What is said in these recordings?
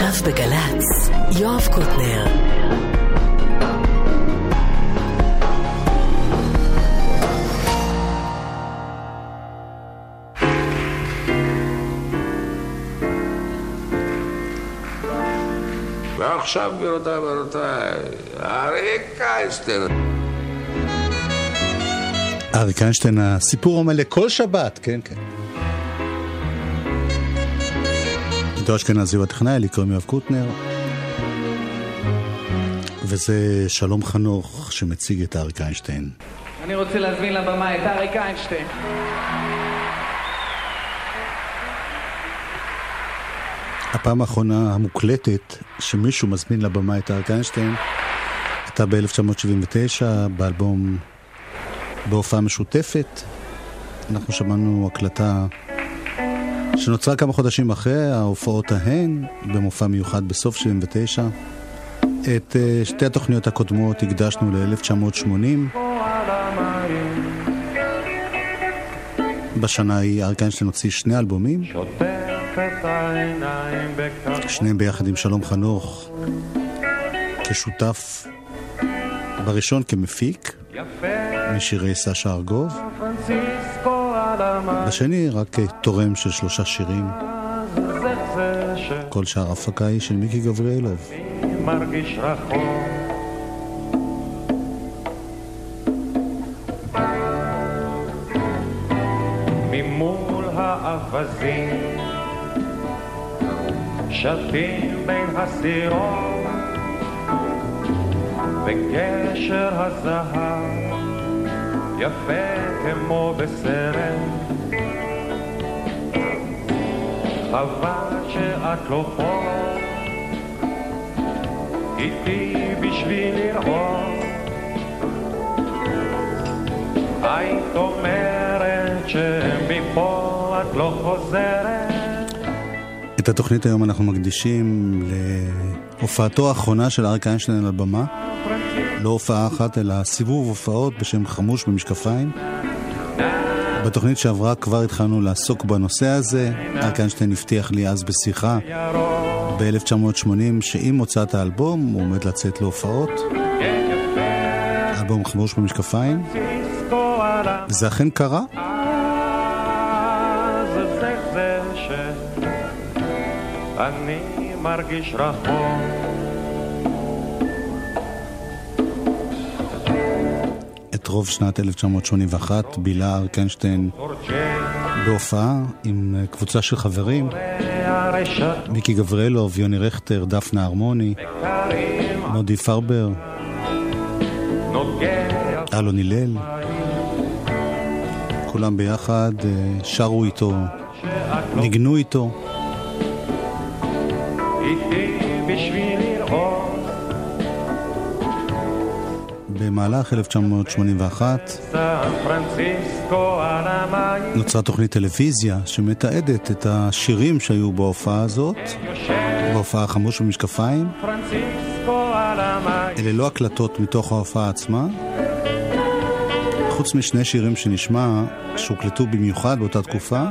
עכשיו בגל"צ, יואב קוטנר. ועכשיו, גבירותיי ורבותיי, אריק איינשטיין. אריק איינשטיין, הסיפור המלא כל שבת, כן, כן. עידו אשכנזי הוא הטכנאי, לי קוראים יואב קוטנר. וזה שלום חנוך שמציג את אריק איינשטיין. אני רוצה להזמין לבמה את אריק איינשטיין. הפעם האחרונה המוקלטת שמישהו מזמין לבמה את אריק איינשטיין הייתה ב-1979 באלבום בהופעה משותפת. אנחנו שמענו הקלטה שנוצרה כמה חודשים אחרי ההופעות ההן, במופע מיוחד בסוף 79. את uh, שתי התוכניות הקודמות הקדשנו ל-1980. בשנה ההיא אריק איינשטיין הוציא שני אלבומים. שניהם ביחד עם שלום חנוך כשותף בראשון כמפיק משירי סשה ארגוב בשני רק תורם של שלושה שירים. כל שאר הפקה היא של מיקי גבריאלוב. ממול האווזים בין הזהב יפה כמו בסרט. חבל שאת לא פה. איתי בשביל לראות. היית אומרת שמפה את לא חוזרת. את התוכנית היום אנחנו מקדישים להופעתו האחרונה של אריק איינשטיין על הבמה. לא הופעה אחת, אלא סיבוב הופעות בשם חמוש במשקפיים. בתוכנית שעברה כבר התחלנו לעסוק בנושא הזה. אריק איינשטיין הבטיח לי אז בשיחה ב-1980 שעם הוצאת האלבום הוא עומד לצאת להופעות. האלבום חמוש במשקפיים. זה אכן קרה. אני מרגיש רחוק. רוב שנת 1981 בילה אריק איינשטיין בהופעה עם קבוצה של חברים, מיקי גבריאלוב, יוני רכטר, דפנה הרמוני, מודי פרבר, אלון הלל, כולם ביחד שרו איתו, ניגנו איתו. במהלך 1981 נוצרה תוכנית טלוויזיה שמתעדת את השירים שהיו בהופעה הזאת, בהופעה חמוש במשקפיים. אלה לא הקלטות מתוך ההופעה עצמה, חוץ משני שירים שנשמע, שהוקלטו במיוחד באותה תקופה.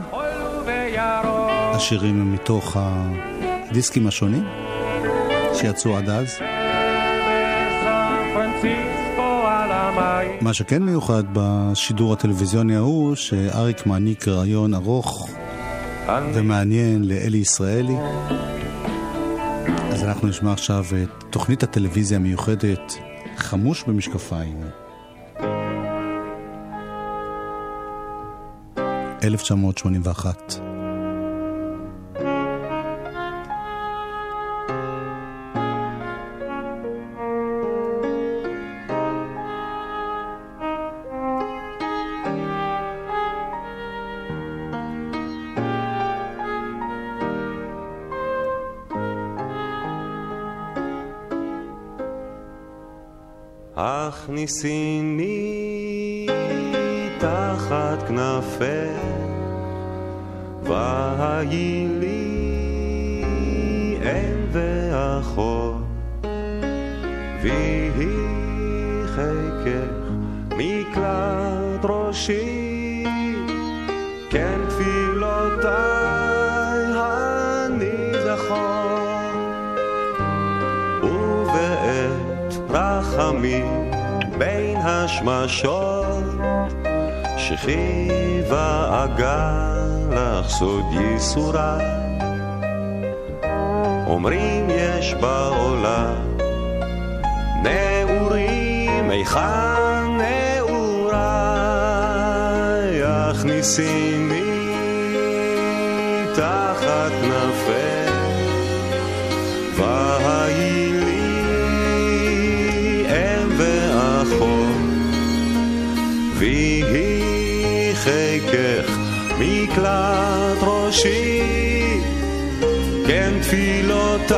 השירים הם מתוך הדיסקים השונים שיצאו עד אז. מה שכן מיוחד בשידור הטלוויזיוני ההוא, שאריק מעניק רעיון ארוך ומעניין לאלי ישראלי. אז אנחנו נשמע עכשיו את תוכנית הטלוויזיה המיוחדת חמוש במשקפיים. 1981 הכניסיני תחת כנפך והיי לי בין השמשות שכיבה אגל לך סוד ייסוריי אומרים יש בעולם נעורים היכן נעוריי? הכניסיני תחת נפל מקלט ראשי כן תפילותיי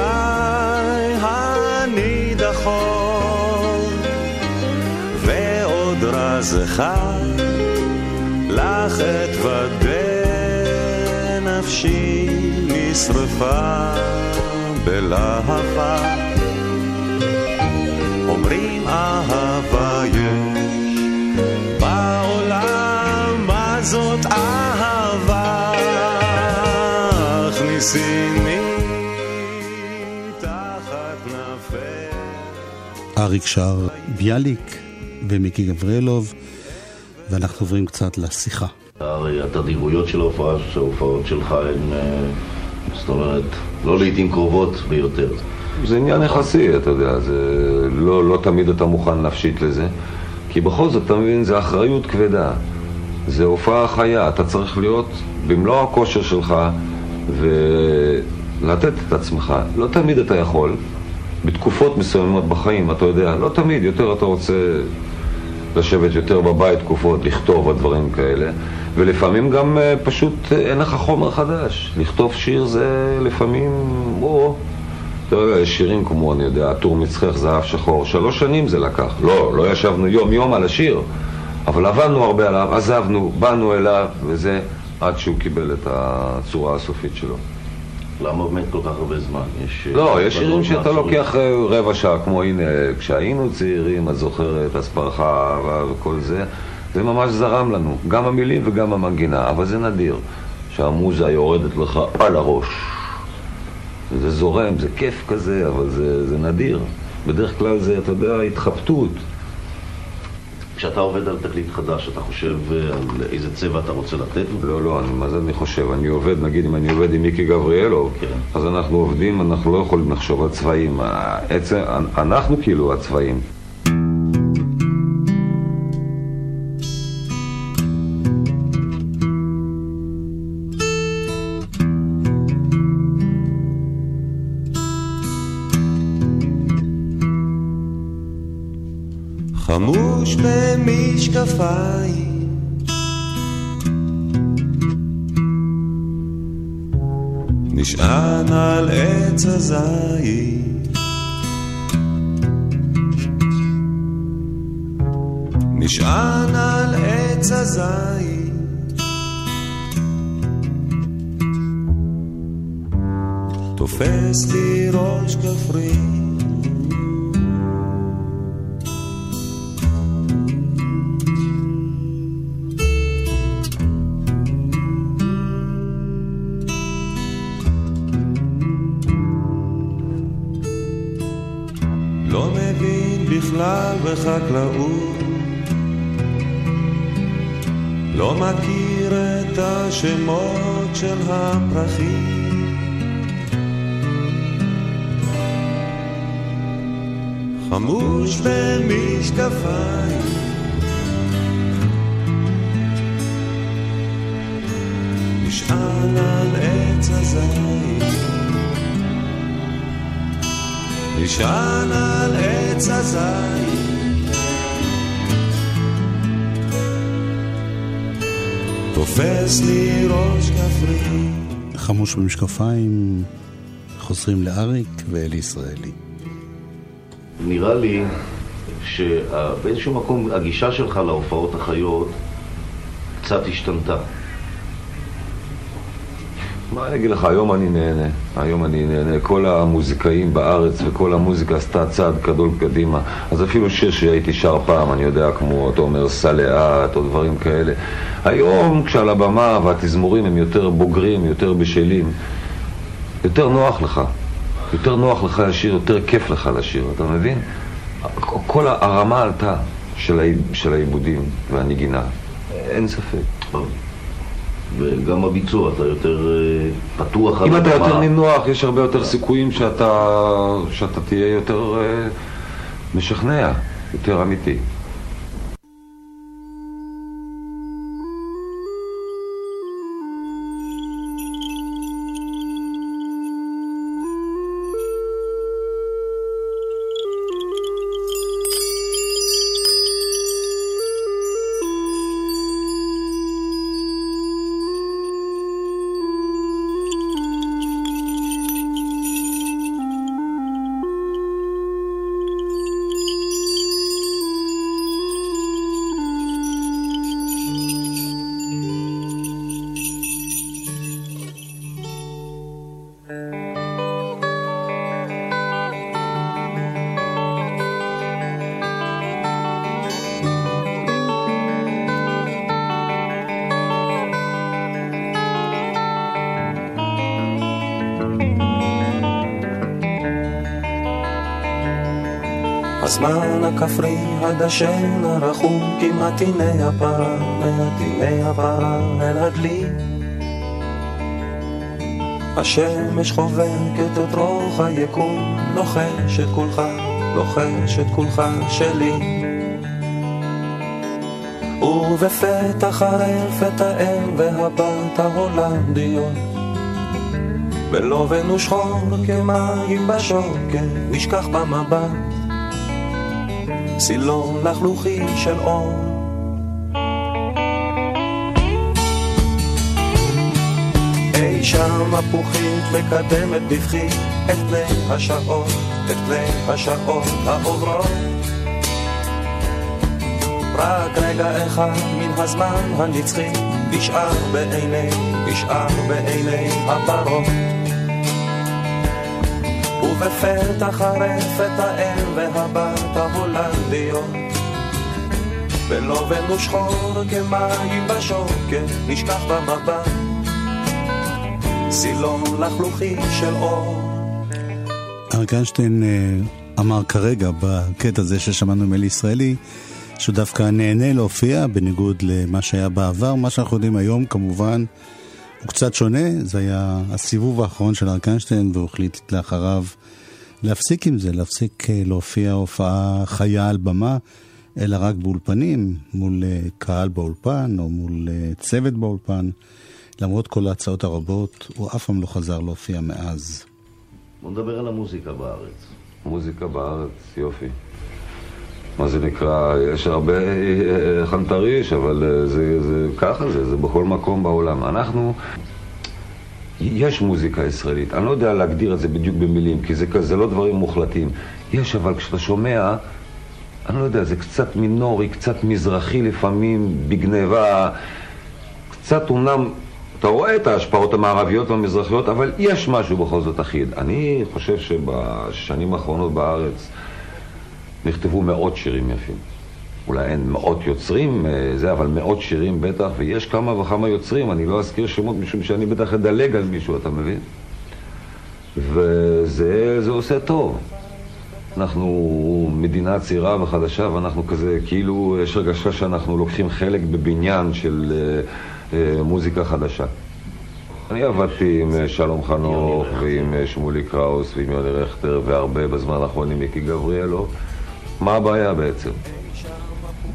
הנידחות ועוד רז אחד לך אתוודה נפשי נשרפה בלהבה. אומרים אהבה יש תחת אריק שר ביאליק ומיקי גבריאלוב, ואנחנו עוברים קצת לשיחה. הרי התדירויות של ההופעה, ההופעות שלך הן, אה, זאת אומרת, לא לעיתים קרובות ביותר. זה עניין יחסי, אתה יודע, זה לא, לא תמיד אתה מוכן נפשית לזה, כי בכל זאת, אתה מבין, זה אחריות כבדה. זה הופעה חיה, אתה צריך להיות במלוא הכושר שלך ולתת את עצמך. לא תמיד אתה יכול, בתקופות מסוימות בחיים, אתה יודע, לא תמיד, יותר אתה רוצה לשבת יותר בבית תקופות, לכתוב או דברים כאלה, ולפעמים גם אה, פשוט אה, אין לך חומר חדש. לכתוב שיר זה לפעמים, או, אתה יודע, יש שירים כמו, אני יודע, טור מצחך, זהב שחור, שלוש שנים זה לקח. לא, לא ישבנו יום-יום על השיר, אבל עבדנו הרבה עליו, עזבנו, באנו אליו, וזה עד שהוא קיבל את הצורה הסופית שלו. למה באמת כל כך הרבה זמן? יש... אה, לא, יש שירים שאתה. לוקח אה, רבע שעה, כמו הנה, כשהיינו צעירים, את זוכרת, אספרחה וכל זה, זה ממש זרם לנו, גם המילים וגם המנגינה, אבל זה נדיר, שהמוזה יורדת לך על הראש. זה זורם, זה כיף כזה, אבל זה, זה נדיר. בדרך כלל זה, אתה יודע, התחבטות. כשאתה עובד על תקליט חדש, אתה חושב אה, על איזה צבע אתה רוצה לתת? לא, לא, אני, מה זה אני חושב? אני עובד, נגיד אם אני עובד עם מיקי גבריאלוב, כן. אז אנחנו עובדים, אנחנו לא יכולים לחשוב על צבעים. עצם, אנחנו כאילו הצבעים. במשקפיים. נשען על עץ הזית. נשען על עץ הזית. תופס לי ראש כפרי לא מבין בכלל בחקלאות. לא מכיר את השמות של הפרחים. חמוש במשקפיים. נשען על עץ הזית נשען על עץ הזית תופס לי ראש כפרי חמוש במשקפיים, חוזרים לאריק ואלי ישראלי. נראה לי שבאיזשהו מקום הגישה שלך להופעות החיות קצת השתנתה. מה אני אגיד לך, היום אני נהנה. היום אני נהנה. כל המוזיקאים בארץ וכל המוזיקה עשתה צעד גדול קדימה. אז אפילו שיר שהייתי שר פעם, אני יודע, כמו, אתה אומר, לאט או דברים כאלה. היום, כשעל הבמה והתזמורים הם יותר בוגרים, יותר בשלים, יותר נוח לך. יותר נוח לך לשיר, יותר כיף לך לשיר, אתה מבין? כל הרמה עלתה של העיבודים והנגינה, אין ספק. וגם הביצוע, אתה יותר אה, פתוח אם על אתה הבמה. יותר נינוח, יש הרבה יותר סיכויים שאתה, שאתה תהיה יותר אה, משכנע, יותר אמיתי. הכפרי הדשן הרחוק עם עטיני הפרה, מעטיני הפרה אל הדלי. השמש חובקת את רוח היקום, לוחש את כולך, לוחש את כולך שלי. ובפתח הרפת האם והבת ההולנדיות בלובן ושחור כמים בשוקת, נשכח במבט סילון לחלוכי של אור. אי שם מפוחית מקדמת בבכי את פני השעות, את פני השעות העוברות. רק רגע אחד מן הזמן הנצחי נשאר בעיני, נשאר בעיני הפרות. ובפתח הרפת האם והבת ההולנדיות בלובן ושחור כמים בשוקת נשכח במבט סילון לחלוכי של אור אריק איינשטיין אה, אמר כרגע, בקטע הזה ששמענו מאלי ישראלי, שהוא דווקא נהנה להופיע, בניגוד למה שהיה בעבר. מה שאנחנו יודעים היום, כמובן, הוא קצת שונה. זה היה הסיבוב האחרון של אריק איינשטיין, והוא החליט לאחריו להפסיק עם זה, להפסיק אה, להופיע הופעה חיה על במה, אלא רק באולפנים, מול אה, קהל באולפן, או מול אה, צוות באולפן. למרות כל ההצעות הרבות, הוא אף פעם לא חזר להופיע מאז. בוא נדבר על המוזיקה בארץ. מוזיקה בארץ, יופי. מה זה נקרא, יש הרבה חנטריש, אבל זה, זה ככה זה, זה בכל מקום בעולם. אנחנו, יש מוזיקה ישראלית, אני לא יודע להגדיר את זה בדיוק במילים, כי זה כזה לא דברים מוחלטים. יש, אבל כשאתה שומע, אני לא יודע, זה קצת מינורי, קצת מזרחי לפעמים, בגניבה, קצת אומנם, אתה רואה את ההשפעות המערביות והמזרחיות, אבל יש משהו בכל זאת אחיד. אני חושב שבשנים האחרונות בארץ נכתבו מאות שירים יפים. אולי אין מאות יוצרים, אה, זה, אבל מאות שירים בטח, ויש כמה וכמה יוצרים, אני לא אזכיר שמות משום שאני בטח אדלג על מישהו, אתה מבין? וזה זה עושה טוב. אנחנו מדינה צעירה וחדשה, ואנחנו כזה, כאילו, יש הרגשה שאנחנו לוקחים חלק בבניין של אה, אה, מוזיקה חדשה. אני עבדתי עם אה, שלום חנוך ועם שמולי קראוס ועם יוני רכטר והרבה בזמן האחרון עם מיקי גבריאלו. מה הבעיה בעצם?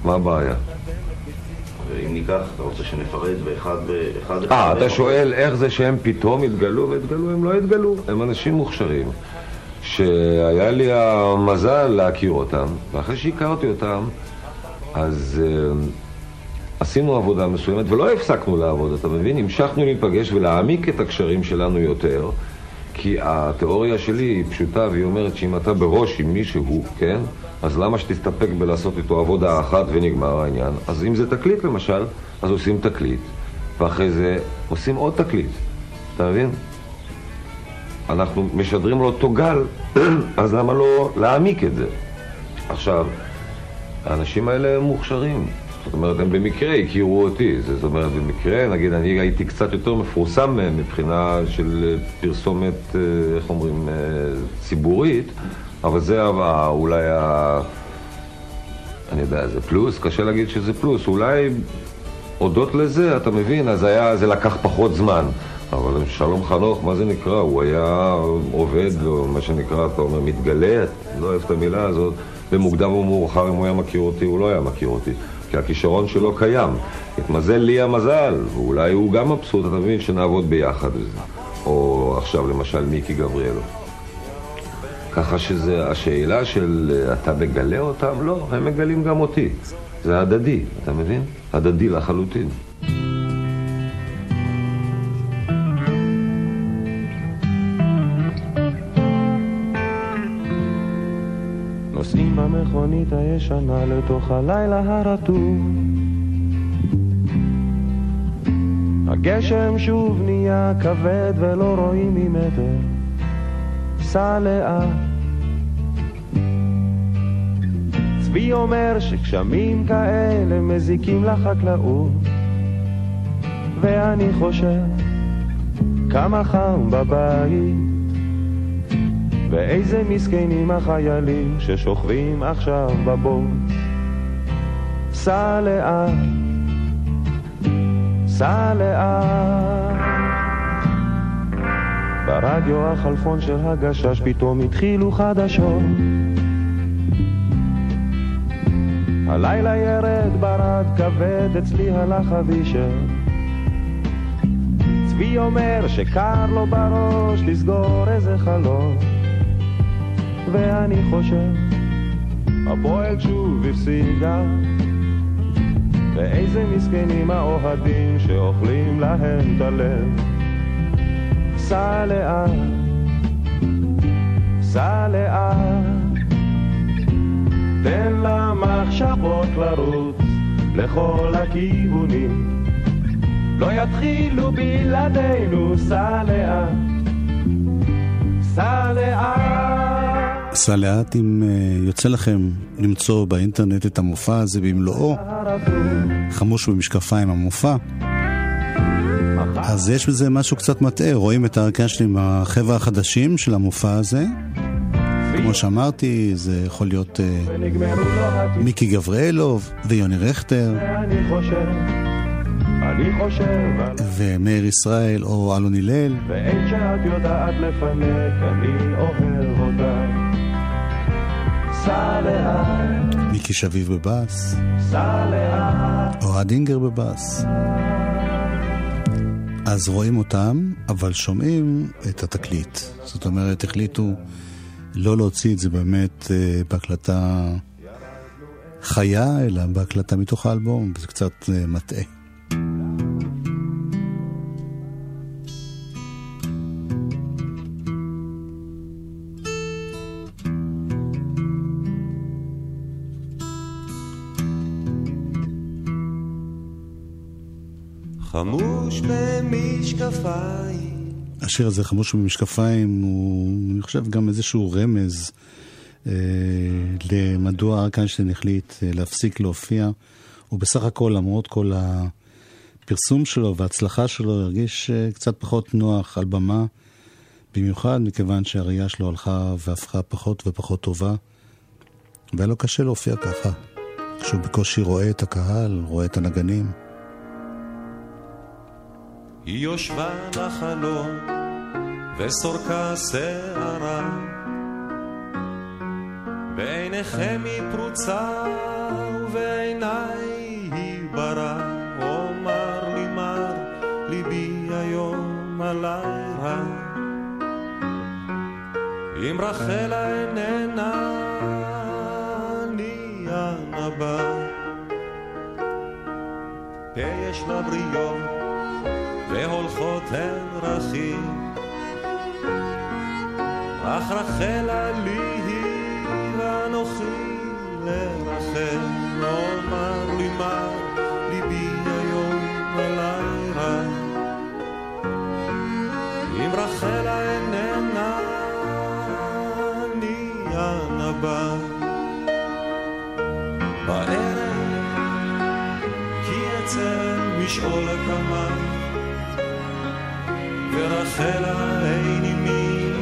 מה הבעיה? ואם ניקח, אתה רוצה שנפרט באחד באחד אה, אתה שואל איך זה שהם פתאום התגלו והתגלו? הם לא התגלו, הם אנשים מוכשרים. שהיה לי המזל להכיר אותם, ואחרי שהכרתי אותם, אז uh, עשינו עבודה מסוימת, ולא הפסקנו לעבוד, אתה מבין? המשכנו להיפגש ולהעמיק את הקשרים שלנו יותר, כי התיאוריה שלי היא פשוטה, והיא אומרת שאם אתה בראש עם מישהו, כן? אז למה שתסתפק בלעשות איתו עבודה אחת ונגמר העניין? אז אם זה תקליט למשל, אז עושים תקליט, ואחרי זה עושים עוד תקליט, אתה מבין? אנחנו משדרים לו אותו גל, אז למה לא להעמיק את זה? עכשיו, האנשים האלה הם מוכשרים. זאת אומרת, הם במקרה הכירו אותי. זאת אומרת, במקרה, נגיד, אני הייתי קצת יותר מפורסם מהם מבחינה של פרסומת, אה, איך אומרים, אה, ציבורית, אבל זה אולי ה... אני יודע, זה פלוס? קשה להגיד שזה פלוס. אולי הודות לזה, אתה מבין, אז היה, זה לקח פחות זמן. אבל שלום חנוך, מה זה נקרא? הוא היה עובד, או מה שנקרא, אתה אומר, מתגלה, לא אוהב את המילה הזאת, במוקדם או מאוחר, אם הוא היה מכיר אותי, הוא לא היה מכיר אותי. כי הכישרון שלו קיים. התמזל לי המזל, ואולי הוא גם מבסוט, אתה מבין, שנעבוד ביחד. או עכשיו למשל מיקי גבריאלו. ככה שזה, השאלה של אה, אתה מגלה אותם? לא, הם מגלים גם אותי. זה הדדי, אתה מבין? הדדי לחלוטין. נוסעים במכונית הישנה לתוך הלילה הרטוב הגשם שוב נהיה כבד ולא רואים ממטר סע לאט צבי אומר שגשמים כאלה מזיקים לחקלאות ואני חושב כמה חם בבית ואיזה מסכנים החיילים ששוכבים עכשיו בבוץ. סע לאט, סע לאט. ברדיו החלפון של הגשש פתאום התחילו חדשות. הלילה ירד ברד כבד, אצלי הלך אבישר. צבי אומר שקר לו בראש לסגור איזה חלום. ואני חושב, הפועל שוב הפסידה. ואיזה מסכנים האוהדים שאוכלים להם את הלב. סע לאט, סע לאט, תן למחשבות לרוץ לכל הכיוונים. לא יתחילו בלעדינו, סע לאט, סע לאט. סע לאט אם uh, יוצא לכם למצוא באינטרנט את המופע הזה במלואו, חמוש במשקפיים המופע. אז יש בזה משהו קצת מטעה, רואים את הערכה שלי עם החבר'ה החדשים של המופע הזה. כמו שאמרתי, זה יכול להיות uh, מיקי גבריאלוב ויוני רכטר ומאיר ישראל או אלון הלל. ואין שאת יודעת לפנק, אני אוהב אותך. סע לאט, מיקי שביב בבאס, סע לאט, אוהד אינגר בבאס. אז רואים אותם, אבל שומעים את התקליט. זאת אומרת, החליטו לא להוציא את זה באמת אה, בהקלטה חיה, אלא בהקלטה מתוך האלבום, וזה קצת אה, מטעה. במשקפיים, השיר הזה, חמוש במשקפיים, הוא, אני חושב, גם איזשהו רמז אה, למדוע אריק איינשטיין החליט אה, להפסיק להופיע. הוא בסך הכל, למרות כל הפרסום שלו וההצלחה שלו, הרגיש אה, קצת פחות נוח על במה, במיוחד מכיוון שהראייה שלו הלכה והפכה פחות ופחות טובה, והיה לו קשה להופיע ככה, כשהוא בקושי רואה את הקהל, רואה את הנגנים. היא יושבה לחלום וסורקה שערה. בעיניכם היא פרוצה ובעיניי היא ברא אומר לי מר ליבי היום עליי רע אם רחלה איננה אני הנבא. יש לה בריות והולכות הן דרכים. אך רחלה לי היא ואנוכי לרחל, אומר לי מה ליבי היום עלי. אם רחלה איננה אני הנבא. בערב כי אצא משעול הקמה ורחלה אין עימי,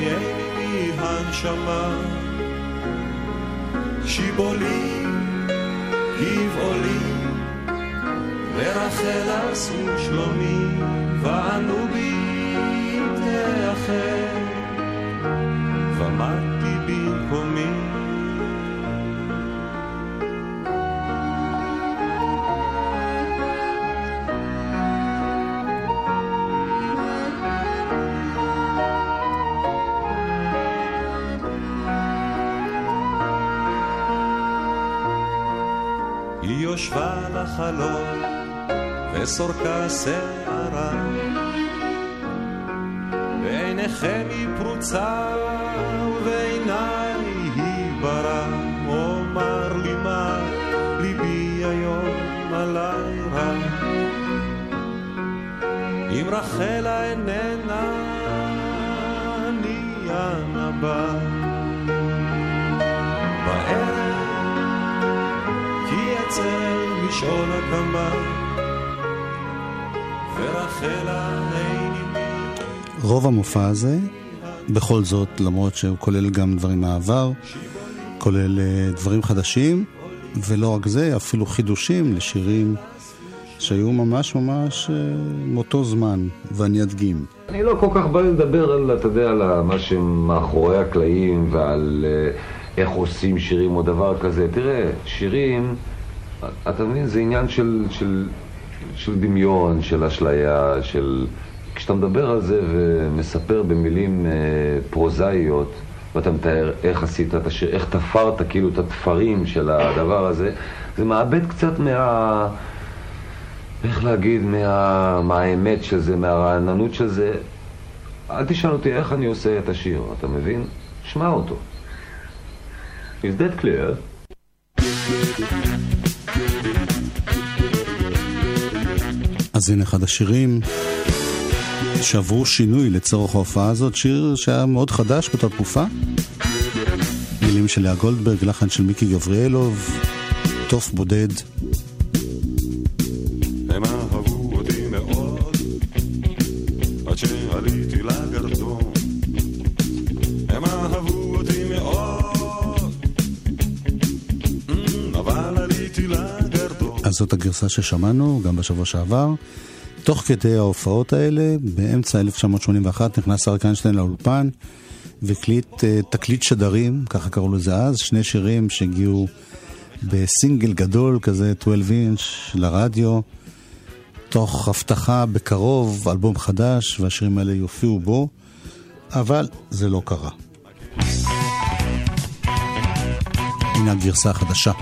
אין עימי הנשמה. שיבולי, גבעולי ורחל עשו שלומי וענו בי תאחר ומדתי יושבה לחלום וסורקה שערה. בעיניכם היא פרוצה ובעיניי היא ברא אומר לי מה ליבי היום עלי רע. אם רחלה איננה אני אנה אצל משעול הקמה ורחלה עימי רוב המופע הזה, בכל זאת, למרות שהוא כולל גם דברים מהעבר, כולל אה, דברים חדשים, ולא רק זה, אפילו חידושים לשירים שהיו ממש ממש אה, מאותו זמן, ואני אדגים. אני לא כל כך בא לדבר על, אתה יודע, על מה שמאחורי הקלעים ועל אה, איך עושים שירים או דבר כזה. תראה, שירים, אתה מבין, זה עניין של, של, של דמיון, של אשליה, של... כשאתה מדבר על זה ומספר במילים אה, פרוזאיות, ואתה מתאר איך עשית השיר, איך תפרת כאילו את התפרים של הדבר הזה, זה מאבד קצת מה... איך להגיד, מה, מהאמת של זה, מהרעננות של זה. אל תשאל אותי איך אני עושה את השיר, אתה מבין? שמע אותו. Is that clear? אז הנה אחד השירים שעברו שינוי לצורך ההופעה הזאת, שיר שהיה מאוד חדש באותה תקופה. מילים של לאה גולדברג, לחן של מיקי גבריאלוב, תוף בודד. זאת הגרסה ששמענו גם בשבוע שעבר. תוך כדי ההופעות האלה, באמצע 1981 נכנס אריק איינשטיין לאולפן והקליט אה, תקליט שדרים, ככה קראו לזה אז, שני שירים שהגיעו בסינגל גדול כזה, 12 אינץ' לרדיו, תוך הבטחה בקרוב, אלבום חדש, והשירים האלה יופיעו בו, אבל זה לא קרה. הנה הגרסה החדשה.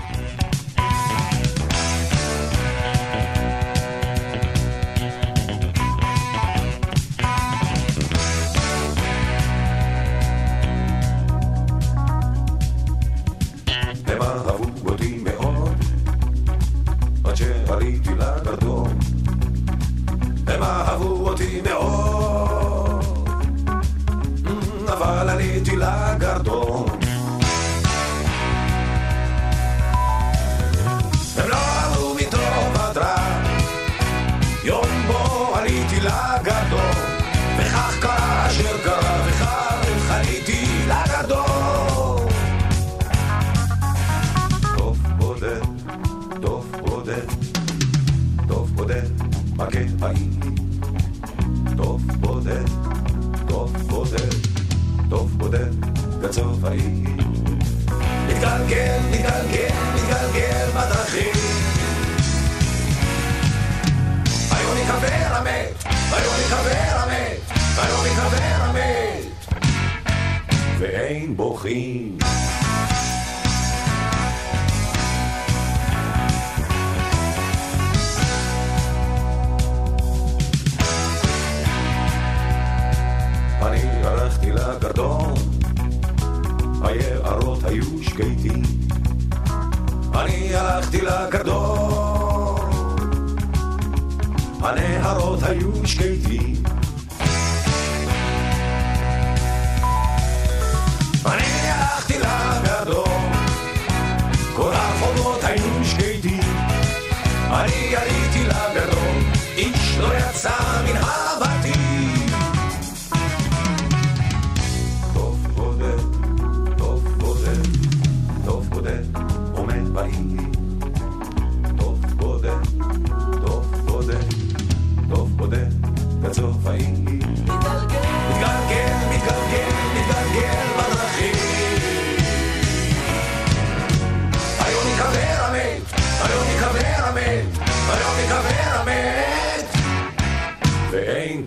הנהרות היו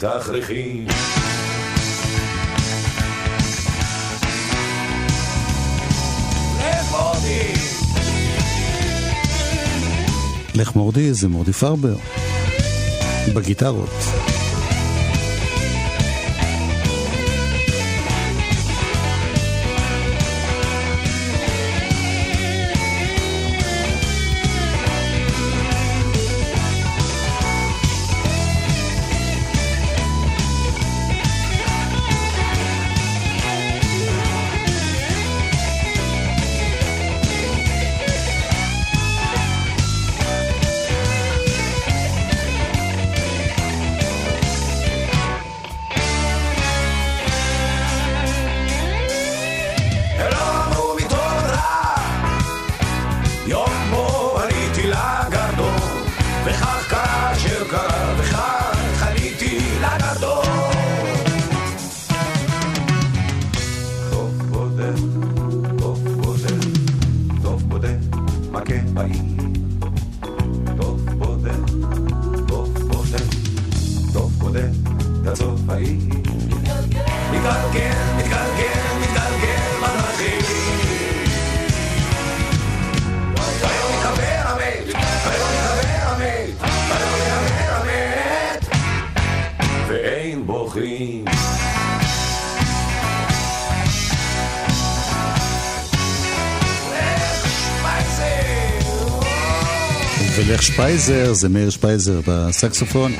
תכריכים. לך מורדי זה מורדי פרבר, בגיטרות. שפייזר, זה מאיר שפייזר בסקסופון.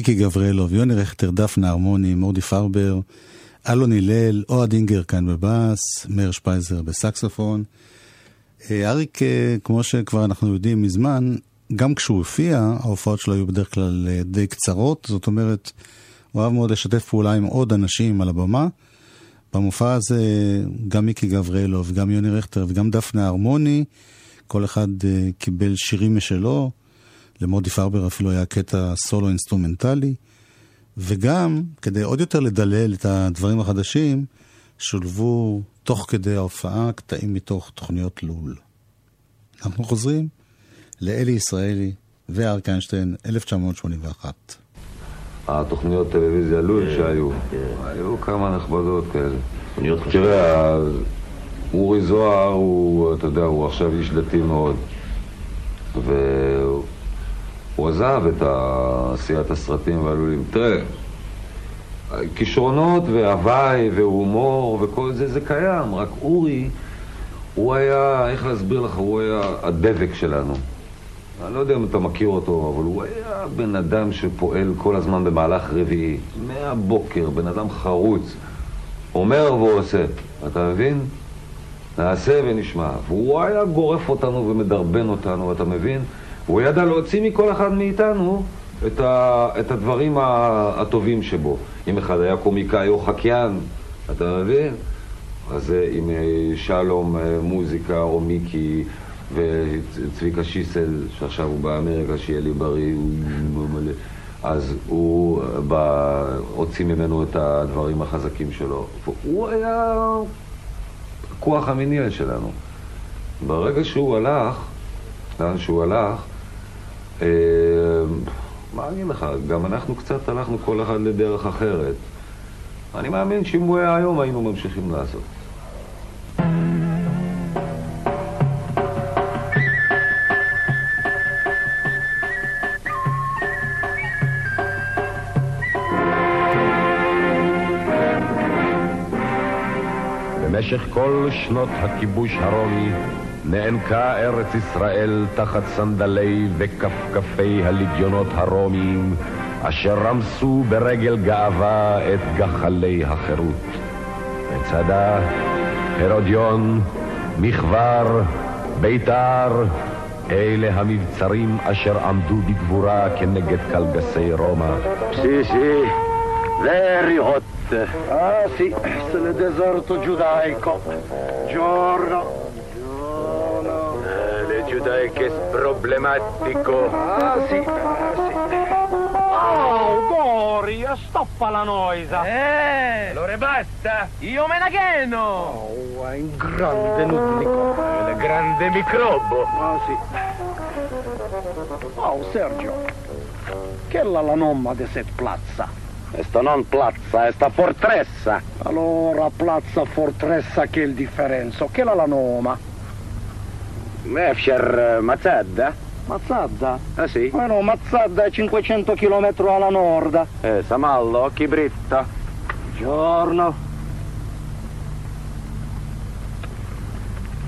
מיקי גבריאלוב, יוני רכטר, דפנה הרמוני, מורדי פרבר, אלון הלל, אוהד אינגר כאן בבאס, מאיר שפייזר בסקסופון. אה, אריק, אה, כמו שכבר אנחנו יודעים מזמן, גם כשהוא הופיע, ההופעות שלו היו בדרך כלל אה, די קצרות, זאת אומרת, הוא אהב מאוד לשתף פעולה עם עוד אנשים על הבמה. במופע הזה גם מיקי גבריאלוב, גם יוני רכטר וגם דפנה הרמוני, כל אחד קיבל שירים משלו. למודי פרבר אפילו היה קטע סולו אינסטרומנטלי, וגם, כדי עוד יותר לדלל את הדברים החדשים, שולבו תוך כדי ההופעה קטעים מתוך תוכניות לול. אנחנו חוזרים לאלי ישראלי ואריק איינשטיין, 1981. התוכניות טלוויזיה לול כן, שהיו, כן. היו כמה נכבדות כאלה. תראה, אורי זוהר הוא, אתה יודע, הוא עכשיו איש דתי מאוד. והוא הוא עזב את עשיית הסרטים והלולים. תראה, כישרונות והוואי והומור וכל זה, זה קיים, רק אורי, הוא היה, איך להסביר לך, הוא היה הדבק שלנו. אני לא יודע אם אתה מכיר אותו, אבל הוא היה בן אדם שפועל כל הזמן במהלך רביעי, מהבוקר, בן אדם חרוץ, אומר ועושה, אתה מבין? נעשה ונשמע. והוא היה גורף אותנו ומדרבן אותנו, אתה מבין? הוא ידע להוציא מכל אחד מאיתנו את, ה, את הדברים הטובים שבו. אם אחד היה קומיקאי או חקיין, אתה מבין? אז אם אה, שלום אה, מוזיקה או מיקי וצביקה שיסל, שעכשיו הוא באמריקה, שיהיה לי בריא, הוא מלא. אז הוא אה, בא, הוציא ממנו את הדברים החזקים שלו. הוא היה הכוח המניע שלנו. ברגע שהוא הלך, לאן שהוא הלך, אה, מה אני לך, גם אנחנו קצת הלכנו כל אחד לדרך אחרת. אני מאמין שאם הוא היה היום היינו ממשיכים לעשות. במשך כל שנות הכיבוש הרומי נענקה ארץ ישראל תחת סנדלי וכפכפי הלגיונות הרומיים, אשר רמסו ברגל גאווה את גחלי החירות. מצדה, הרודיון, מכבר, ביתר, אלה המבצרים אשר עמדו בגבורה כנגד קלגסי רומא. Hot. Ah, sì, c'est le deserto giudaico. Giorno. Giorno. Le giudaiches problematico. Ah, sì, ah, sì. Oh, Gori, stoppa la noisa. Eh! Allora basta! Io me la cheno! Oh, è in grande nutnico. Il grande microbo. Ah, sì. Oh, Sergio, che è la, la nomma di set plazza? Esta non plazza, esta fortressa. Allora, plazza fortressa che è il differenzo? Che è la, la noma? Mefsher Mazzadda? Mazzadda? Ah sì? Bueno, Mazzadda è 500 km alla nord. Eh, Samallo, occhi britta. Giorno.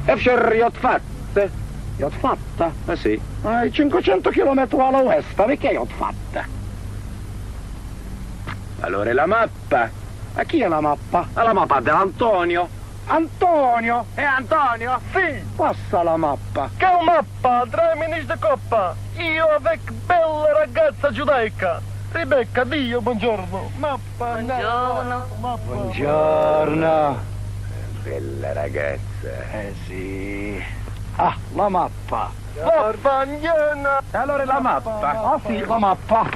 Efsher Jotfatte? Jotfatta? Ah sì? Eh, 500 km alla ovest, perché Jotfatta? Allora è la mappa. A chi è la mappa? La mappa dell'Antonio. Antonio! E Antonio? Sì! Passa la mappa! Che mappa? Tre minis di coppa! Io avec bella ragazza giudaica! Rebecca, Dio, buongiorno! Mappa! Buongiorno. Mappa! Buongiorno! Bella ragazza. Eh sì! Ah, la mappa! Mappa, Niena! E allora la mappa? Ah sì, la mappa!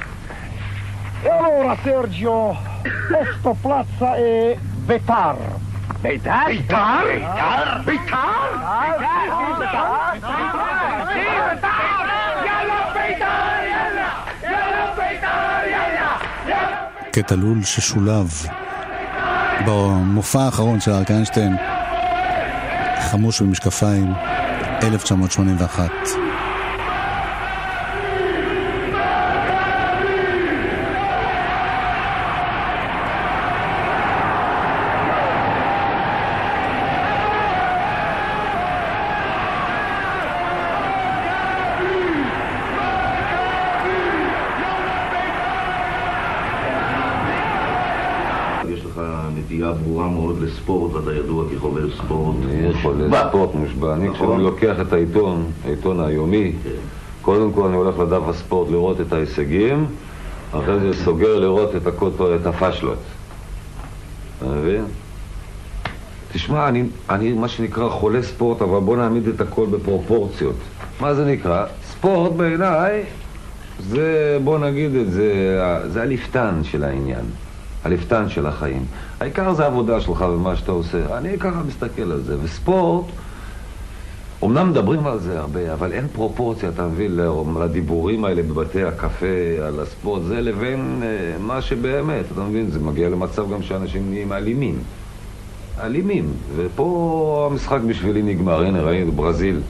E allora Sergio, questo plazza è Betar! Beitar? Betar? Beitar? Beitar? קטע לול ששולב במופע האחרון של אריק איינשטיין, חמוש במשקפיים, 1981. העיתון היומי. קודם כל אני הולך לדף הספורט לראות את ההישגים, אחרי זה סוגר לראות את הקוטו, את הפשלות. אתה מבין? תשמע, אני, אני מה שנקרא חולה ספורט, אבל בוא נעמיד את הכל בפרופורציות. מה זה נקרא? ספורט בעיניי זה, בוא נגיד את זה, זה הליפתן של העניין. הליפתן של החיים. העיקר זה העבודה שלך ומה שאתה עושה. אני ככה מסתכל על זה. וספורט, אמנם מדברים על זה הרבה, אבל אין פרופורציה, אתה מבין, לדיבורים האלה בבתי הקפה על הספורט, זה לבין אה, מה שבאמת, אתה מבין, זה מגיע למצב גם שאנשים נהיים אלימים. אלימים. ופה המשחק בשבילי נגמר. הנה, ראינו ברזיל.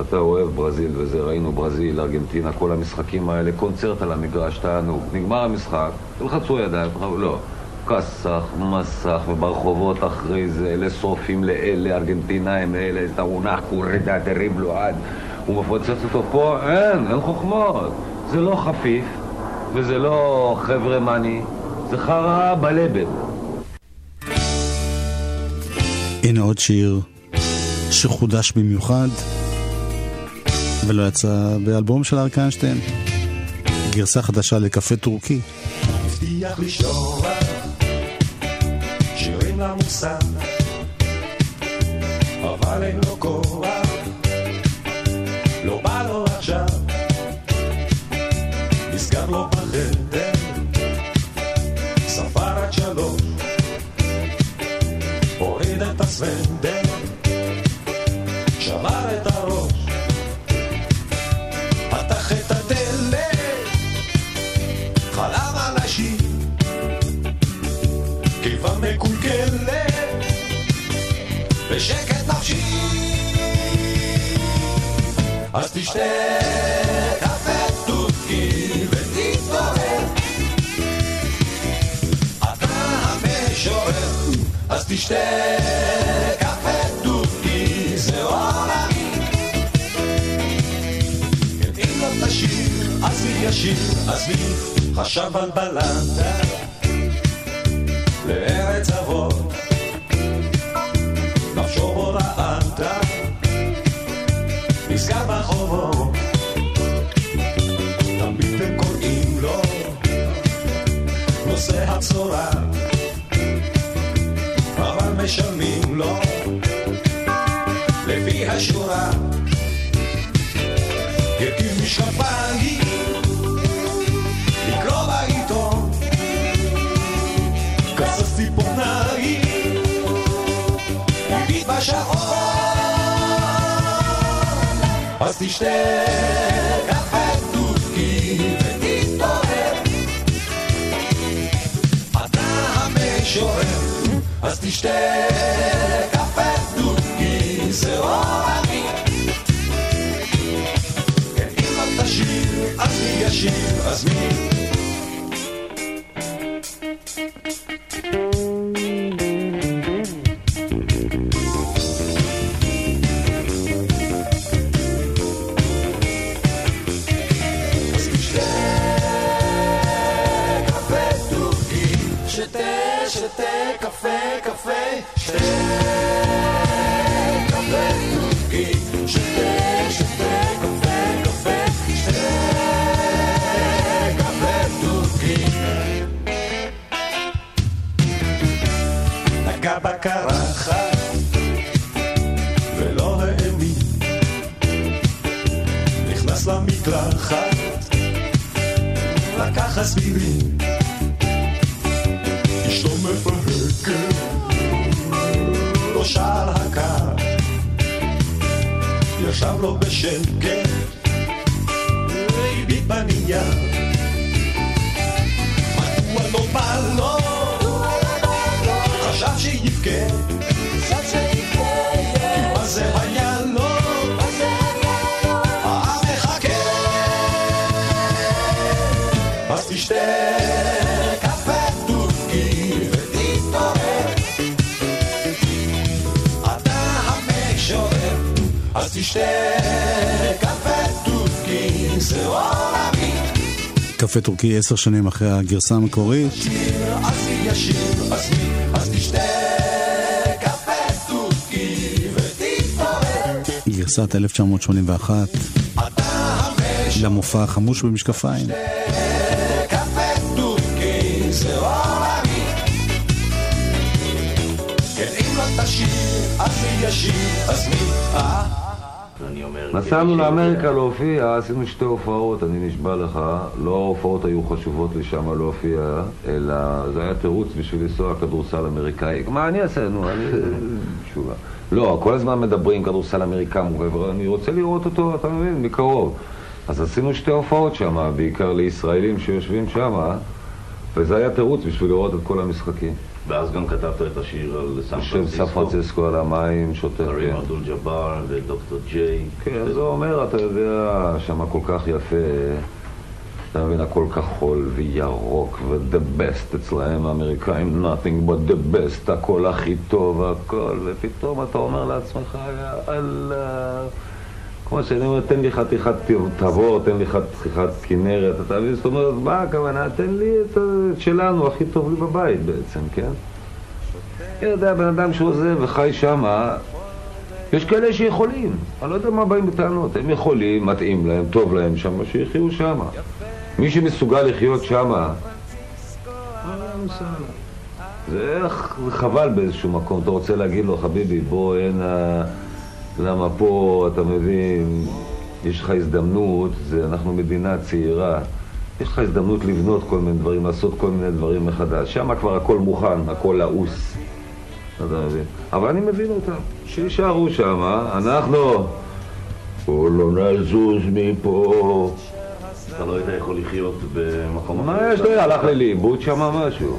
אתה אוהב ברזיל וזה, ראינו ברזיל, ארגנטינה, כל המשחקים האלה, קונצרט על המגרש, תענוג. נגמר המשחק, תלחצו ידיים, לא. כסח, מסך, וברחובות אחרי זה, אלה שורפים לאלה, ארגנטינאים אלה, את האונח קורדה דריבלו עד. הוא מפוצץ אותו פה, אין, אין חוכמות. זה לא חפיף, וזה לא חבר'ה מאני, זה חרא בלבן. הנה עוד שיר שחודש במיוחד ולא יצא באלבום של אריק איינשטיין. גרסה חדשה לקפה טורקי. הבטיח שירים למוסר אבל אין לו כוח. לא בא לו עכשיו. נסגר לו בחדר. ספר עד שלוש. הוריד את הסוודר ושקט נפשי. אז תשתה קפה טורקי ותתעורר אתה המשורר. אז תשתה קפה טורקי זה עולמי אם לא תשיר אז מי ישיר? אז מי חשב על בלדה לפי השורה. הרכיב משקפיים, לקרוא בעיתון, כסס ציפורניים, הביט בשעון, אז תשתה קפה טורקי ותתעורר. אתה המשורר, אז תשתה אז מי ישיר, אז מי? בקרחת ולא האמין, נכנס למקלחת. לקח אספירין, אשתו מפהקת, לא שאל הקר, ישב לו בשקט, הביט בנייר, מדוע לא בא לו, חשב שיבכה, מה זה היה לו, העם מחכה אז תשתה קפה טורקי ותתעורר. אתה המשורר, אז תשתה קפה טורקי, זה עולמי. קפה טורקי עשר שנים אחרי הגרסה המקורית. גרסת 1981 אתה המשורר, למופע החמוש במשקפיים. נסענו לאמריקה להופיע, עשינו שתי הופעות, אני נשבע לך. לא ההופעות היו חשובות לי שם להופיע, אלא זה היה תירוץ בשביל לנסוע כדורסל אמריקאי. מה אני אעשה, נו, אני... תשובה. לא, כל הזמן מדברים כדורסל אמריקאי, אני רוצה לראות אותו, אתה מבין, מקרוב. אז עשינו שתי הופעות שם, בעיקר לישראלים שיושבים שם, וזה היה תירוץ בשביל לראות את כל המשחקים. ואז גם כתבת את השיר על סן של סן פרנסיסקו על המים, שוטר, קרים כן. אבדול ג'אבר ודוקטור ג'יי. כן, זה אומר, אתה יודע, שם כל כך יפה, אתה מבין, הכל כחול וירוק, ו-the best אצלהם, האמריקאים, nothing but the best, הכל הכי טוב, הכל, ופתאום אתה אומר לעצמך, יאללה, כמו שאני אומר, תן לי חתיכת תבור, תן לי חתיכת כנרת, אתה מבין? זאת אומרת, מה הכוונה? תן לי את שלנו, הכי טוב לי בבית בעצם, כן? אתה יודע, בן אדם שעוזב וחי שמה, יש כאלה שיכולים, אני לא יודע מה באים בטענות, הם יכולים, מתאים להם, טוב להם שם, שיחיו שמה. מי שמסוגל לחיות שמה, זה חבל באיזשהו מקום, אתה רוצה להגיד לו, חביבי, בוא הנה, למה פה, אתה מבין, יש לך הזדמנות, זה, אנחנו מדינה צעירה, יש לך הזדמנות לבנות כל מיני דברים, לעשות כל מיני דברים מחדש. שם כבר הכל מוכן, הכל לעוס. אתה מבין? אבל אני מבין אותם, שיישארו שם, אנחנו... בואו לא נזוז מפה. אתה לא היית יכול לחיות במקום מה יש לי? הלך לי לאיבוד שם משהו.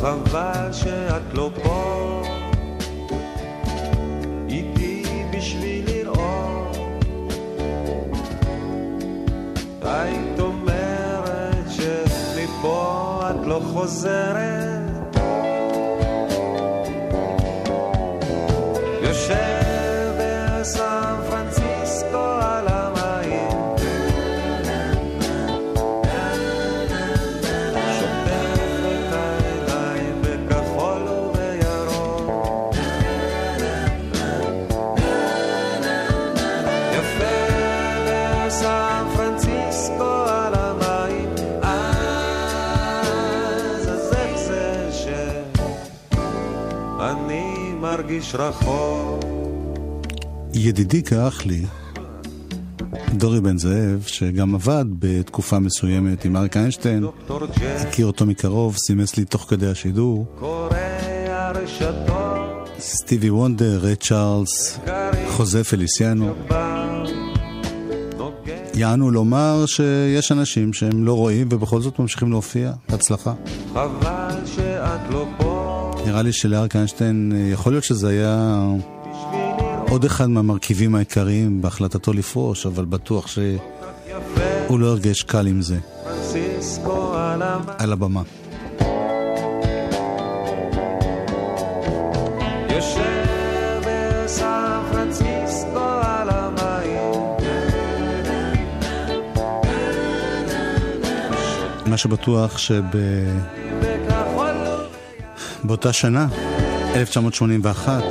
חבל שאת לא פה איתי בשביל לראות היית אומרת שמפה את לא חוזרת יושב מרגיש רחוק. ידידי כאח לי, דורי בן זאב, שגם עבד בתקופה מסוימת עם אריק איינשטיין, הכיר אותו מקרוב, סימס לי תוך כדי השידור. סטיבי וונדר, ריי צ'ארלס, חוזה פליסיאנו. יענו לומר שיש אנשים שהם לא רואים ובכל זאת ממשיכים להופיע. בהצלחה. חבל נראה לי שלאריק איינשטיין, אה, יכול להיות שזה היה עוד אחד מהמרכיבים העיקריים בהחלטתו לפרוש, אבל בטוח שהוא לא הרגש קל עם זה, על הבמה. מה שבטוח שבאותה שנה, 1981,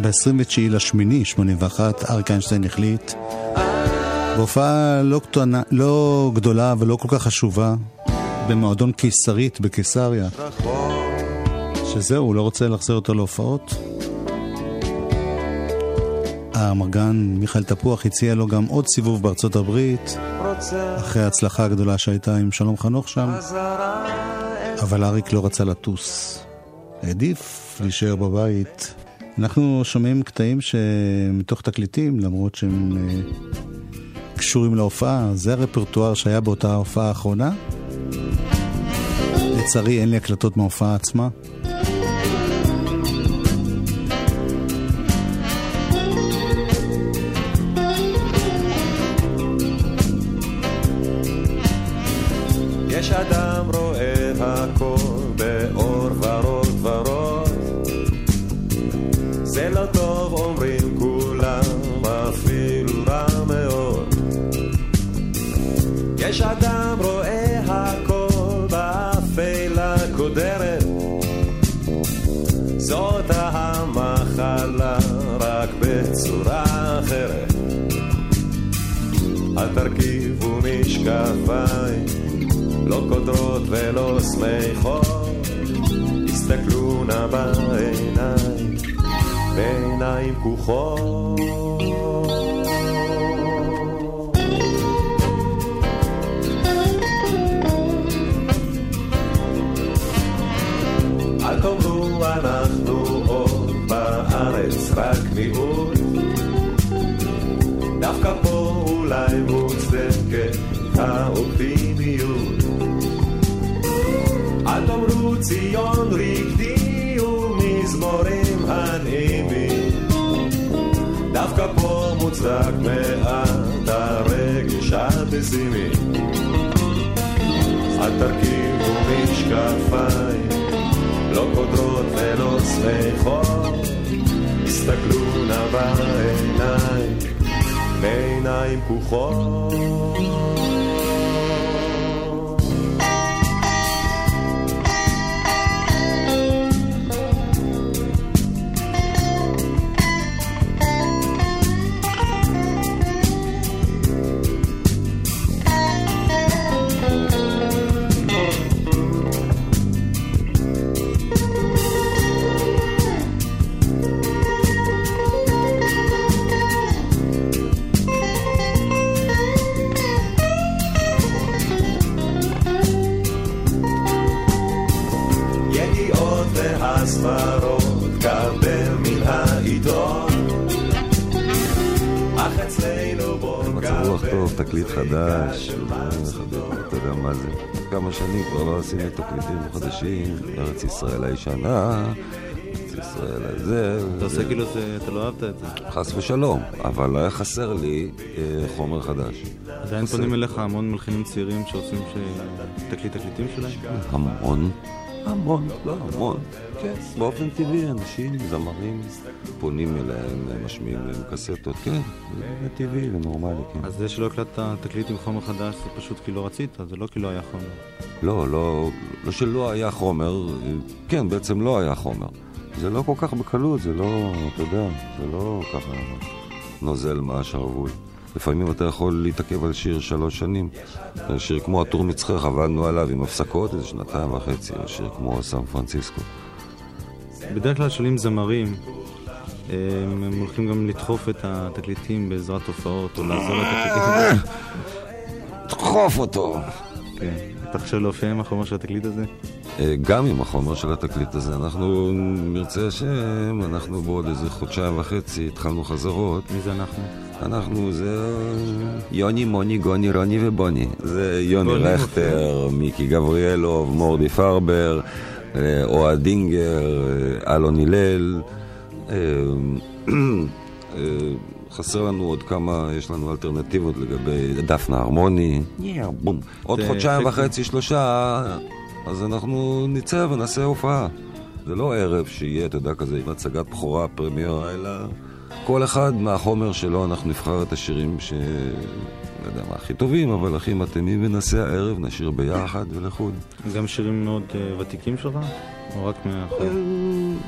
ב-29 לשמיני 81, אריק איינשטיין החליט בהופעה לא, קטנה, לא גדולה ולא כל כך חשובה במועדון קיסרית בקיסריה שזהו, הוא לא רוצה להחזיר אותו להופעות. האמרגן מיכאל תפוח הציע לו גם עוד סיבוב בארצות הברית אחרי ההצלחה הגדולה שהייתה עם שלום חנוך שם אבל אריק לא רצה לטוס. העדיף להישאר בבית. אנחנו שומעים קטעים שמתוך תקליטים, למרות שהם אה, קשורים להופעה. זה הרפרטואר שהיה באותה הופעה האחרונה. לצערי אין לי הקלטות מההופעה עצמה. לא קודרות ולא שמחות, הסתכלו נא בעיניים, בעיניים פקוחות. תקליטים חדשים, ארץ ישראל הישנה, ארץ ישראל הזה. אתה עושה כאילו שאתה לא אהבת את זה. חס ושלום, אבל היה חסר לי אה, חומר חדש. עדיין פונים אליך המון מלחינים צעירים שרוצים שתקליט תקליטים שלהם? המון, המון, לא המון, כן, באופן טבעי אנשים, זמרים, פונים אליהם, משמיעים להם קסטות, כן, זה טבעי ונורמלי, כן. אז זה שלא הקלטת תקליט עם חומר חדש זה פשוט כי לא רצית, זה לא כי לא היה חומר. לא, לא, לא שלא היה חומר, כן, בעצם לא היה חומר. זה לא כל כך בקלות, זה לא, אתה יודע, זה לא ככה נוזל מהשרוול. לפעמים אתה יכול להתעכב על שיר שלוש שנים. שיר כמו הטור מצחך, עבדנו עליו עם הפסקות איזה שנתיים וחצי, שיר כמו סן פרנסיסקו. בדרך כלל שואלים זמרים, הם, הם הולכים גם לדחוף את התקליטים בעזרת הופעות, או לעזור לתקליטים. דחוף אותו. כן. אתה חושב להופיע עם החומר של התקליט הזה? אה, גם עם החומר של התקליט הזה. אנחנו, נרצה השם, אנחנו בעוד איזה חודשיים וחצי התחלנו חזרות. מי זה אנחנו? אנחנו זה יוני, מוני, גוני, רוני ובוני. זה יוני רכטר, מיקי גבריאלוב, מורדי פרבר, אה, אוהד דינגר, אה, אלון הלל. חסר לנו עוד כמה, יש לנו אלטרנטיבות לגבי דפנה הרמוני. בום. עוד חודשיים. וחצי, שלושה, אז אנחנו נצא ונעשה הופעה. זה לא ערב שיהיה, אתה יודע, כזה עם הצגת בכורה, פרמיירה, אלא כל אחד מהחומר שלו אנחנו נבחר את השירים ש... לא יודע מה הכי טובים, אבל הכי מתאימים, ונעשה הערב, נשיר ביחד ולחוד. גם שירים מאוד אה, ותיקים שלך? או רק מהחיים?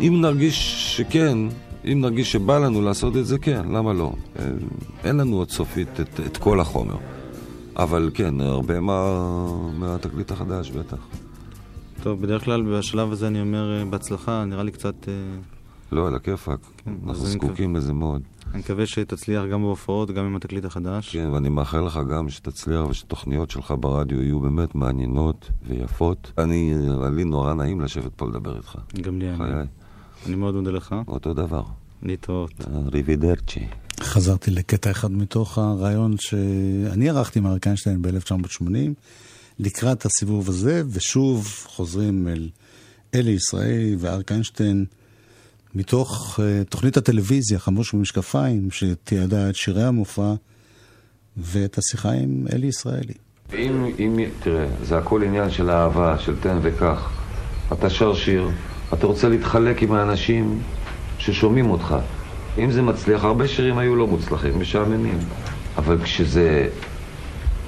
אם נרגיש שכן, אם נרגיש שבא לנו לעשות את זה, כן, למה לא? אה, אין לנו עוד סופית את, את כל החומר. אבל כן, הרבה מה, מהתקליט החדש, בטח. טוב, בדרך כלל בשלב הזה אני אומר אה, בהצלחה, נראה לי קצת... אה, לא, על הכיפאק. כן, אנחנו זקוקים לזה מאוד. אני מקווה שתצליח גם בהופעות, גם עם התקליט החדש. כן, ואני מאחל לך גם שתצליח ושתוכניות שלך ברדיו יהיו באמת מעניינות ויפות. אני, לי נורא נעים לשבת פה לדבר איתך. גם לי, אני. אני מאוד מודה לך. אותו דבר. להתראות. ריבידרצ'י. חזרתי לקטע אחד מתוך הרעיון שאני ערכתי עם אריק איינשטיין ב-1980, לקראת הסיבוב הזה, ושוב חוזרים אל אלי ישראלי ואריק איינשטיין, מתוך uh, תוכנית הטלוויזיה, חמוש במשקפיים, שתיעדה את שירי המופע, ואת השיחה עם אלי ישראלי. אם, אם, תראה, זה הכל עניין של אהבה, של תן וקח. אתה שר שיר, אתה רוצה להתחלק עם האנשים ששומעים אותך. אם זה מצליח, הרבה שירים היו לא מוצלחים, משעממים. אבל כשזה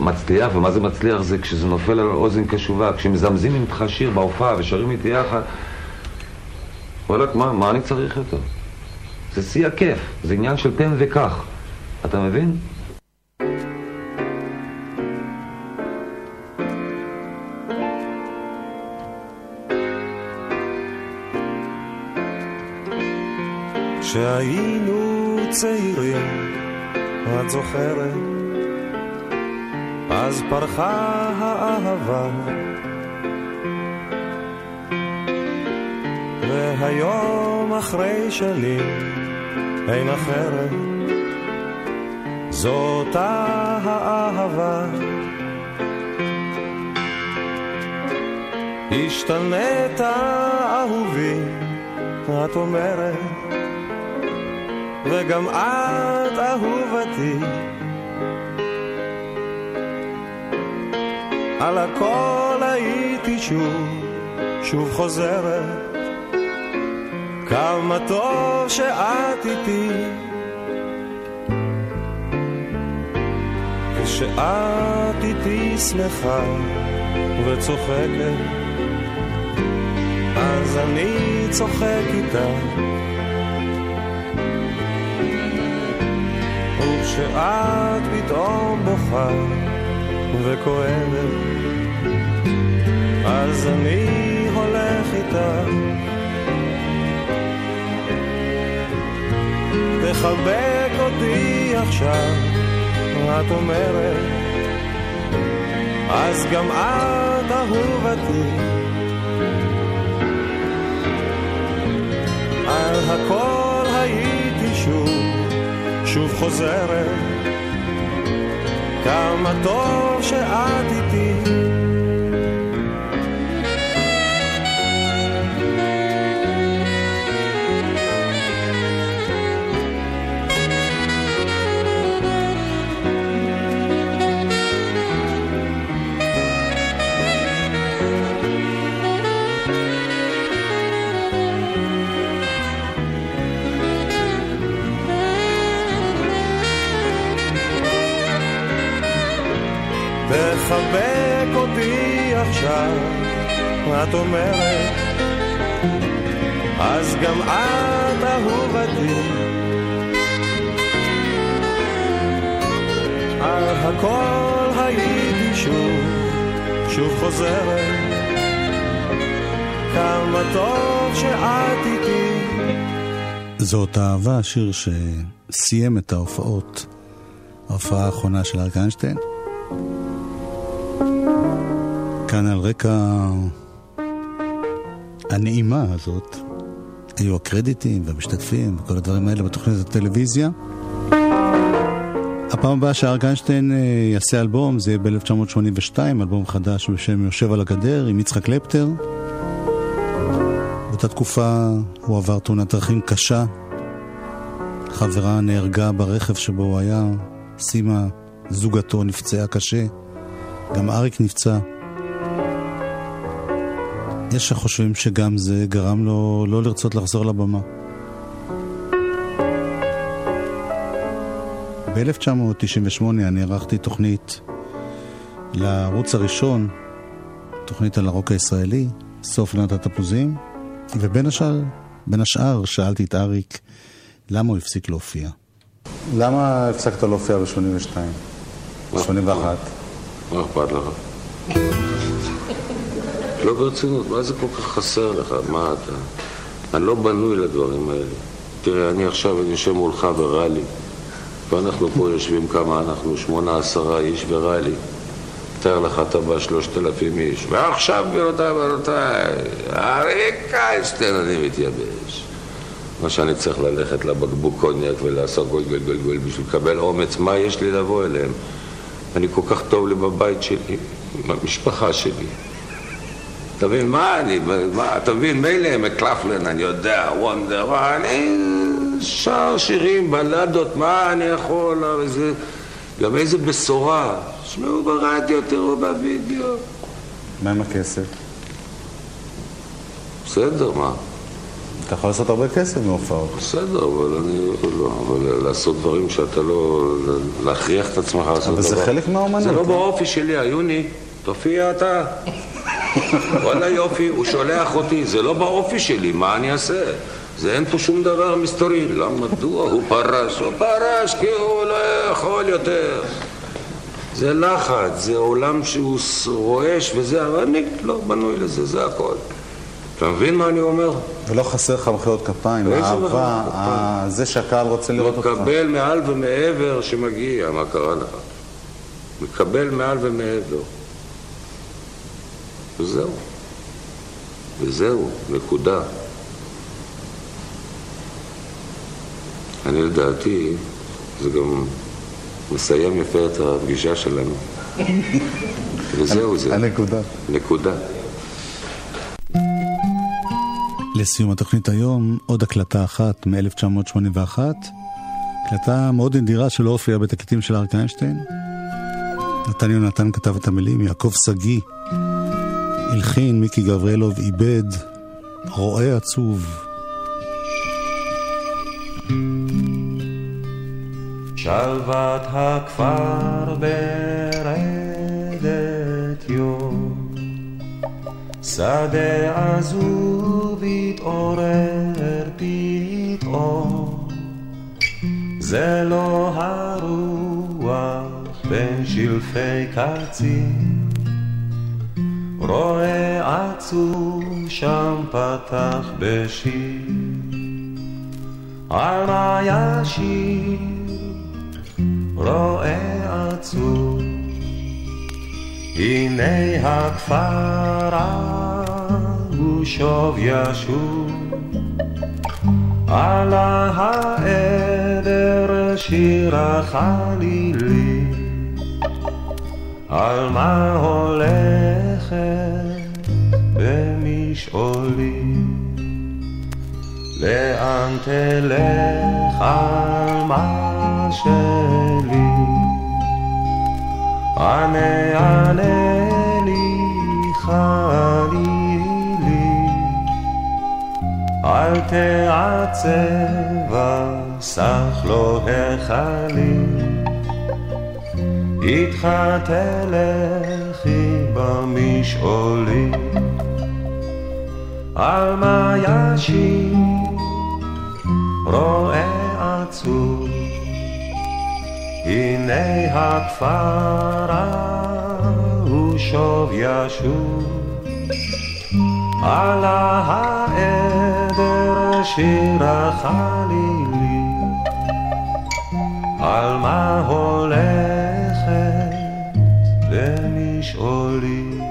מצליח, ומה זה מצליח? זה כשזה נופל על אוזן קשובה, כשמזמזים איתך שיר בהופעה ושרים איתי יחד, וואלכ, מה, מה אני צריך יותר? זה שיא הכיף, זה עניין של תן וקח. אתה מבין? כשהיינו צעירים, את זוכרת? אז פרחה האהבה. והיום אחרי שנים אין אחרת, זאת האהבה. השתנית אהובי, את אומרת וגם את אהובתי. על הכל הייתי שוב, שוב חוזרת. כמה טוב שאת איתי. כשאת איתי שמחה וצוחקת, אז אני צוחק איתך. וכשאת פתאום בוכה וכואבת, אז אני הולך איתך. תחבק אותי עכשיו, את אומרת, אז גם את אהובתי. על הכל הייתי שוב שוב חוזרת, כמה טוב שאת איתי. תחבק אותי עכשיו, את אומרת, אז גם את אהובתי. על הכל הייתי שוב, שוב חוזרת. כמה טוב שאת איתי. זאת אהבה, שיר שסיים את ההופעות, ההופעה האחרונה של אריק איינשטיין. כאן על רקע הנעימה הזאת, היו הקרדיטים והמשתתפים וכל הדברים האלה בתוכנית הטלוויזיה. הפעם הבאה שאריק איינשטיין אה, יעשה אלבום זה יהיה ב-1982, אלבום חדש בשם יושב על הגדר עם יצחק קלפטר. באותה תקופה הוא עבר תאונת דרכים קשה. חברה נהרגה ברכב שבו הוא היה, סימה, זוגתו, נפצעה קשה. גם אריק נפצע. יש שחושבים שגם זה גרם לו לא לרצות לחזור לבמה. ב-1998 אני ערכתי תוכנית לערוץ הראשון, תוכנית על הרוק הישראלי, סוף עונת התפוזים, ובין השאר, בין השאר שאלתי את אריק למה הוא הפסיק להופיע. למה הפסקת להופיע ב-82? ב-81? מה אכפת לך? לא ברצינות, מה זה כל כך חסר לך? מה אתה? אני לא בנוי לדברים האלה. תראה, אני עכשיו, אני יושב מולך בראלי, ואנחנו פה יושבים כמה אנחנו, שמונה עשרה איש בראלי. תאר לך, אתה בא שלושת אלפים איש, ועכשיו גבירותיי ורבותיי, אריק איינשטיין, אני מתייבש. מה שאני צריך ללכת לבקבוק קוניאק ולעשות גול גול גול גול בשביל לקבל אומץ, מה יש לי לבוא אליהם? אני כל כך טוב לי בבית שלי, במשפחה שלי. אתה מבין, מה אני, מה, אתה מבין, מילא מקלפלן, אני יודע, וונדר, אני שר שירים, בלדות, מה אני יכול, איזה, גם איזה בשורה. שמעו ברדיו, תראו בווידאו. מה עם הכסף? בסדר, מה? אתה יכול לעשות הרבה כסף מהופעות. בסדר, אבל אני לא, אבל לעשות דברים שאתה לא, להכריח את עצמך לעשות דבר. אבל זה חלק מהאומנות. זה לא אה? באופי שלי, היוני, תופיע אתה. וואלה יופי, הוא שולח אותי, זה לא באופי שלי, מה אני אעשה? זה אין פה שום דבר מסתורי. למה, מדוע הוא פרש? הוא פרש כי הוא לא יכול יותר. זה לחץ, זה עולם שהוא רועש וזה, אבל אני לא בנוי לזה, זה הכל. אתה מבין מה אני אומר? ולא חסר לך מחיאות כפיים, האהבה, מחיאות ה- זה שהקהל רוצה לראות אותך. מקבל מעל ומעבר שמגיע, מה קרה לך? מקבל מעל ומעבר. וזהו. וזהו, נקודה. אני לדעתי, זה גם מסיים יפה את הפגישה שלנו. וזהו זה. הנקודה. נקודה. לסיום התוכנית היום, עוד הקלטה אחת מ-1981. הקלטה מאוד נדירה שלא הופיעה בתקליטים של אריק איינשטיין. נתן יונתן כתב את המילים, יעקב שגיא הלחין, מיקי גבריאלוב איבד, רועה עצוב. שלוות הכפר ברדת יום, שדה עזוב התעורר פתאום, זה לא הרוח בין שלפי קצין, רואה עצוב שם פתח בשיר, על מה ישיר רואה עצוב, הנה הכפר ההוא שוב ישוב, על העדר שיר החלילי, על מה הולכת במשעולי. לאן תלך עלמה שלי? ענה ענה לי חלילי, אל תעצב אסך לא החליל, איתך תלכי במשעולים. על מה ישיר רואה עצוב, הנה הכפר ההוא שוב ישוב. על העדר שיר החלילי על מה הולכת במשעולי